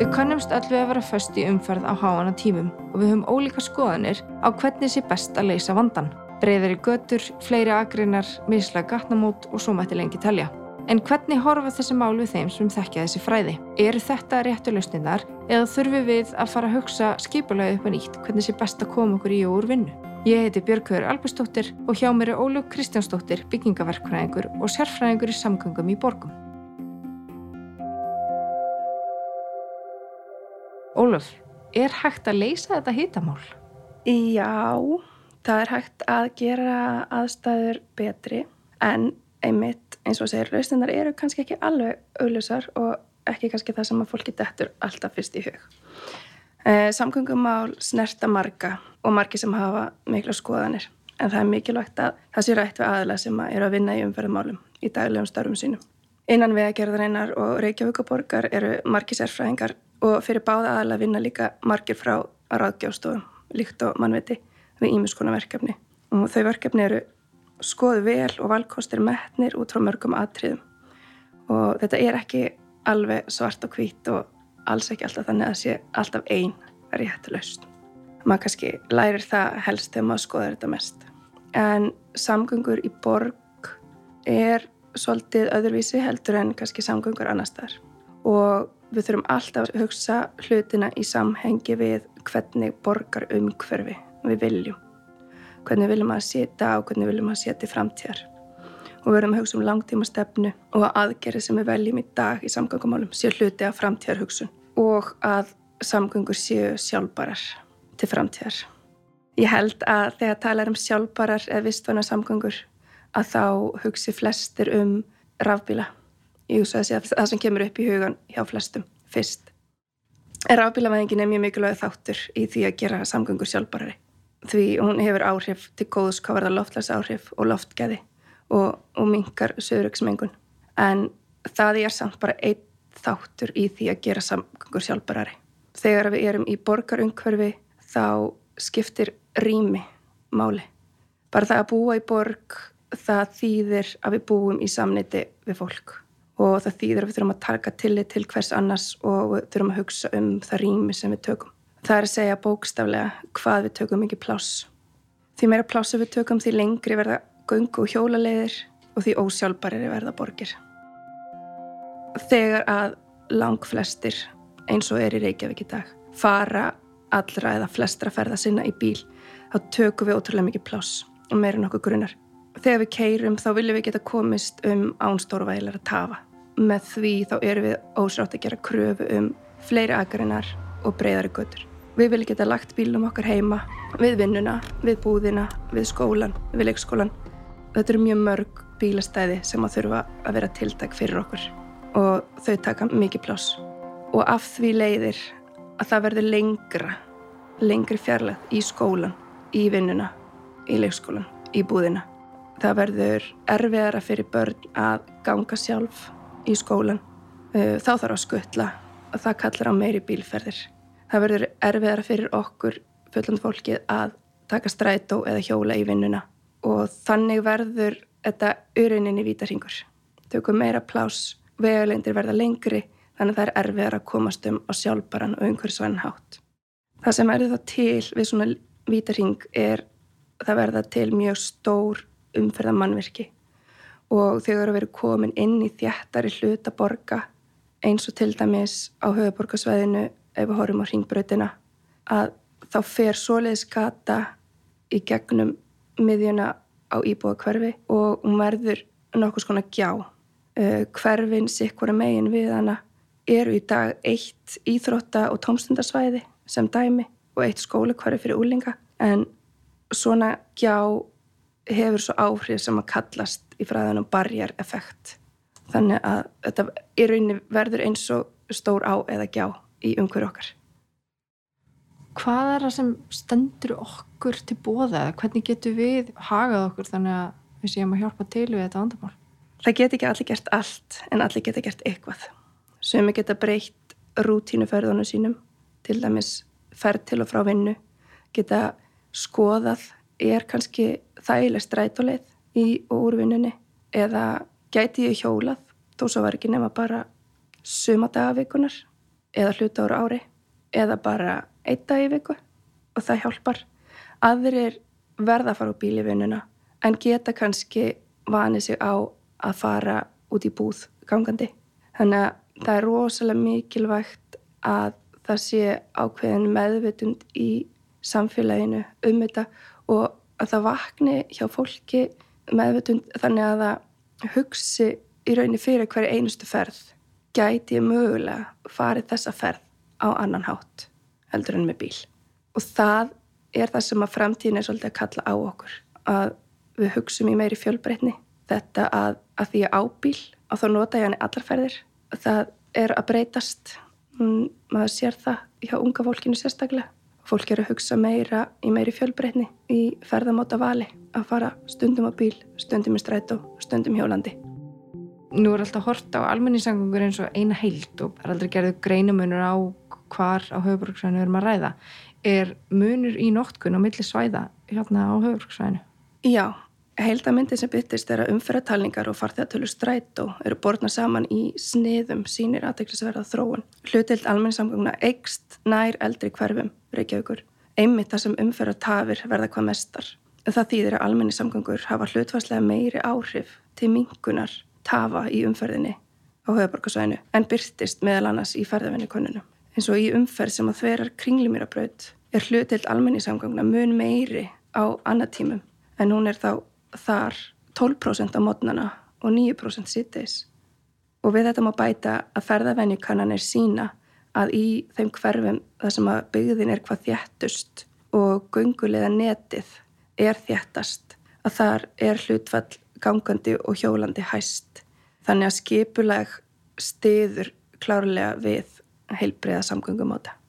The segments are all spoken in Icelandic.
Við kannumst öll við að vera föst í umferð á háana tímum og við höfum ólíka skoðanir á hvernig sé best að leysa vandan. Breiðari götur, fleiri agreinar, mislega gatnamót og svo mætti lengi telja. En hvernig horfa þessi mál við þeim sem þekkja þessi fræði? Eru þetta réttu lausninnar eða þurfum við að fara að hugsa skipulega upp að nýtt hvernig sé best að koma okkur í og úr vinnu? Ég heiti Björghauður Albersdóttir og hjá mér er Ólug Kristjánsdóttir, byggingaverkfræðingur og sérfræðingur í samgöngum í borgum. Óluf, er hægt að leysa þetta hitamál? Já, það er hægt að gera aðstæður betri en einmitt eins og segir lausninnar eru kannski ekki alveg auðlusar og ekki kannski það sem að fólki dettur alltaf fyrst í hug. Eh, samgöngumál snerta marga og margi sem hafa miklu skoðanir en það er mikilvægt að það sé rætt við aðla sem að eru að vinna í umferðumálum í daglegum starfum sínum. Innan vegagerðarinnar og Reykjavíkaborgar eru margi sérfræðingar og fyrir báða aðla vinna líka margir frá ráðgjástofum líkt og mannviti við ímiskona verkefni og þau verkefni eru skoðu vel og valkostir metnir út frá mörgum atriðum og þetta er ekki alveg svart og hvít og alls ekki alltaf þannig að sé alltaf einn rétt laust. Maður kannski lærir það helst þegar maður skoður þetta mest. En samgöngur í borg er svolítið öðruvísi heldur en kannski samgöngur annar staðar. Og við þurfum alltaf að hugsa hlutina í samhengi við hvernig borgar umhverfi við viljum. Hvernig viljum að setja og hvernig viljum að setja framtíðar. Og við verðum að hugsa um langtíma stefnu og aðgerri sem við veljum í dag í samgöngumálum séu hluti af framtíðarhugsun og að samgöngur séu sjálfbarar til framtíðar. Ég held að þegar talar um sjálfbarar eða vistvæna samgöngur að þá hugsi flestir um rafbíla. Ég hugsa að það sem kemur upp í hugan hjá flestum fyrst. Rafbílavæðingin er mjög mikilvæg þáttur í því að gera samgöngur sjálfbarari. Því hún hefur áhrif til góðs hvað verða loftlæs áhrif og loftgæði og, og mingar söðuröksmengun. En það er samt bara einn þáttur í því að gera samgöngur sjálfbarari. Þegar við erum í borgarungverfi þá skiptir rými máli. Bara það að búa í borg, það þýðir að við búum í samniti við fólk og það þýðir að við þurfum að taka tillit til hvers annars og við þurfum að hugsa um það rými sem við tökum. Það er að segja bókstaflega hvað við tökum ekki pláss. Því meira plássu við tökum því lengri verða gungu og hjólaleiðir og því ósjálfbariri verða borgir þegar að lang flestir eins og er í Reykjavík í dag fara allra eða flestra ferða sinna í bíl þá tökum við ótrúlega mikið pláss og meira nokkuð grunnar. Þegar við keirum þá viljum við geta komist um ánstórvægilega að tafa. Með því þá erum við ósrátt að gera kröfu um fleiri agarinnar og breyðari götur. Við viljum geta lagt bílum okkar heima, við vinnuna, við búðina, við skólan, við leikskólan. Þetta eru mjög mörg bílastæði sem að þurfa að vera tiltak fyrir okkur og þau taka mikið pláss og af því leiðir að það verður lengra lengri fjarlægt í skólan í vinnuna, í leikskólan í búðina. Það verður erfiðara fyrir börn að ganga sjálf í skólan þá þarf að skuttla og það kallar á meiri bílferðir. Það verður erfiðara fyrir okkur fulland fólkið að taka strætó eða hjóla í vinnuna og þannig verður þetta uruninni vítarhingur. Þau kom meira pláss vegalengdir verða lengri þannig að það er erfiðar að komast um á sjálfbaran og umhverfisvæðin hátt. Það sem verður þá til við svona vítarhing er það verða til mjög stór umferðamannvirki og þau eru verið komin inn í þjættari hluta borga eins og til dæmis á höfuborgarsvæðinu ef við horfum á ringbröðina að þá fer svoleiðis gata í gegnum miðjuna á íbúa hverfi og hún verður nokkus konar gjá. Uh, hverfin sikkura megin við hana eru í dag eitt íþrótta og tómstundarsvæði sem dæmi og eitt skólekvarfi fyrir úlinga en svona gjá hefur svo áhrif sem að kallast í fræðanum barjareffekt þannig að þetta í rauninni verður eins og stór á eða gjá í umhverju okkar. Hvað er það sem stendur okkur til bóða? Hvernig getur við hagað okkur þannig að við séum að hjálpa til við þetta vandamál? Það get ekki allir gert allt en allir geta gert eitthvað. Sumi geta breytt rútínuferðunum sínum, til dæmis ferð til og frá vinnu, geta skoðað, er kannski þægileg strætuleið í og úr vinnunni eða gæti ég hjólað, þó svo var ekki nema bara suma dagavikunar eða hluta ára ári eða bara einn dag í viku og það hjálpar. Aðrir verða að fara á bílivinnuna en geta kannski vanið sig á að fara út í búð gangandi. Þannig að það er rosalega mikilvægt að það sé ákveðin meðvitund í samfélaginu um þetta og að það vakni hjá fólki meðvitund þannig að það hugsi í rauninni fyrir hverju einustu ferð gæti ég mögulega farið þessa ferð á annan hátt heldur en með bíl. Og það er það sem að framtíðin er svolítið að kalla á okkur. Að við hugsum í meiri fjölbreytni. Þetta að, að því að ábíl, að þá nota ég hann í allarferðir. Það er að breytast. Mm, maður sér það hjá unga fólkinu sérstaklega. Fólk er að hugsa meira í meiri fjölbreytni í ferðamáta vali. Að fara stundum á bíl, stundum í strætó, stundum hjólandi. Nú er alltaf hort á almenningssangungur eins og eina heilt og er aldrei gerðu greinumunur á hvar á höfuborgsvæðinu við erum að ræða. Er munur í nótkunn á milli svæða hérna á höfuborgsvæðinu? Já, heildamindi sem byttist er að umferðartalningar og farþegatölu strætó eru borðna saman í sniðum sínir aðdeklisverða þróun. Hlutild almenningssamganguna eikst nær eldri hverfum, Reykjavíkur. Einmitt það sem umferðartafir verða hvað mestar. Það þýðir að almenningssamgangur hafa hlutvarslega meiri áhrif til mingunar tafa í umferðinni á höfuborgarsvæðinu en byrtist meðal annars í ferðavennikonunum eins og í umferð sem að þverar kringlumýrabraut er hlutild almenningssamgangna mun meiri á annatímum en hún er þá þar 12% á mótnana og 9% sitteis. Og við þetta má bæta að ferðavenjukannan er sína að í þeim hverfum þar sem að byggðin er hvað þjættust og gungulega netið er þjættast að þar er hlutfall gangandi og hjólandi hæst. Þannig að skipuleg stiður klárlega við heilbreyða samgöngum á þetta.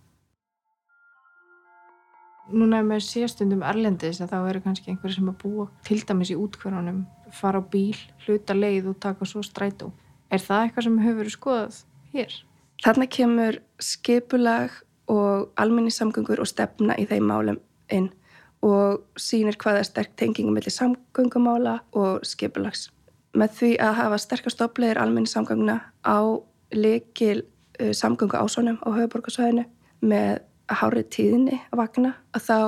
Núna ef maður sé stundum erlendis að þá eru kannski einhverju sem að búa til dæmis í útkvörunum, fara á bíl, hluta leið og taka svo strætó. Er það eitthvað sem hefur verið skoðað hér? Þarna kemur skipulag og alminnissamgöngur og stefna í þeim málum inn og sínir hvaða sterk tengingum mellir samgöngumála og skipulags. Með því að hafa sterkast oplegir alminnissamgönguna á lekil Uh, samgöngu ásónum á höfuborgarsvæðinu með hárið tíðinni að vakna að þá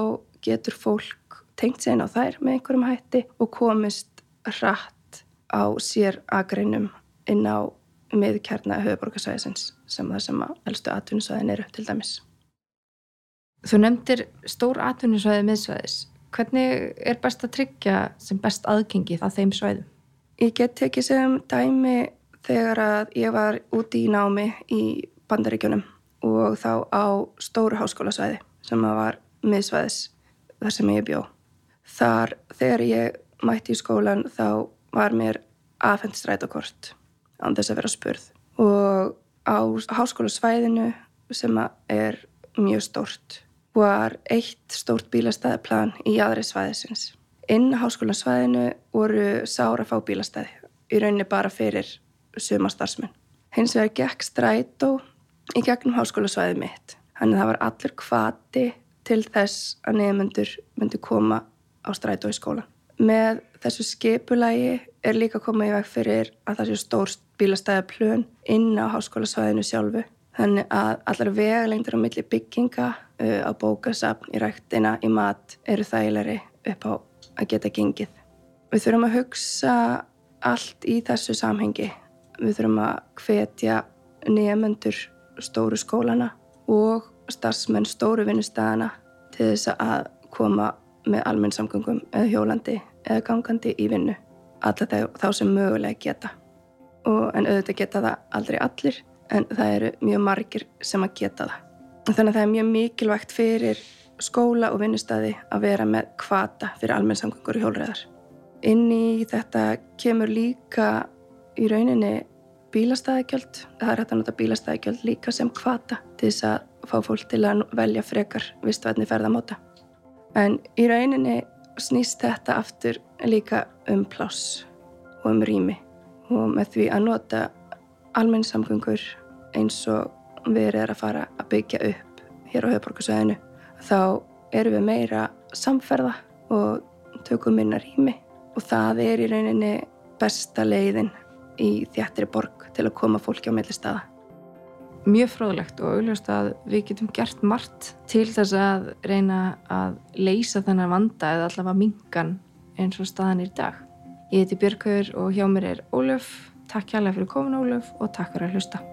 getur fólk tengt sér inn á þær með einhverjum hætti og komist hratt á sér agreinum inn á miðkjarna höfuborgarsvæðisins sem það sem að elstu atvinnusvæðin eru til dæmis. Þú nefndir stór atvinnusvæði miðsvæðis. Hvernig er best að tryggja sem best aðgengi það þeim svæðum? Ég get tekið sem dæmi þegar að ég var úti í námi í bandaríkjunum og þá á stóru háskólasvæði sem var miðsvæðis þar sem ég bjó. Þar þegar ég mætti í skólan þá var mér afhengt strætókort án þess að vera spurð og á háskólasvæðinu sem er mjög stórt var eitt stórt bílastæðiplan í aðri svæðisins. Inn háskólasvæðinu voru sára fá bílastæði í rauninni bara fyrir suma starfsmenn. Hins vegar gekk strætó í gegnum háskólasvæði mitt. Þannig að það var allur kvati til þess að nefnendur myndi koma á strætó í skólan. Með þessu skipulagi er líka komað í veg fyrir að það séu stór bílastæða plön inn á háskólasvæðinu sjálfu. Þannig að allar vegalengdir á milli bygginga á bókasapn, í ræktina, í mat eru þægilegri upp á að geta gengið. Við þurfum að hugsa allt í þessu samhengi Við þurfum að hvetja nefnendur stóru skólana og starfsmenn stóru vinnustæðana til þess að koma með almenn samgöngum eða hjólandi eða gangandi í vinnu. Alla þá sem mögulega geta. Og, en auðvitað geta það aldrei allir en það eru mjög margir sem að geta það. Þannig að það er mjög mikilvægt fyrir skóla og vinnustæði að vera með kvata fyrir almenn samgöngur og hjólreðar. Inn í þetta kemur líka í rauninni bílastæðagjöld. Það er hægt að nota bílastæðagjöld líka sem kvata til þess að fá fólk til að velja frekar vistvætni ferðamóta. En í rauninni snýst þetta aftur líka um pláss og um rými og með því að nota almenningssamgöngur eins og við erum að fara að byggja upp hér á höfuborgarsvæðinu þá erum við meira samferða og tökum minna rými og það er í rauninni besta leiðin í þjættri borg til að koma fólki á melli staða. mjög fróðlegt og augljóst að við getum gert margt til þess að reyna að leysa þennan vanda eða allavega mingan eins og staðan í dag. Ég heiti Björgur og hjá mér er Ólöf. Takk hjálpa fyrir komin Ólöf og takk fyrir að hlusta.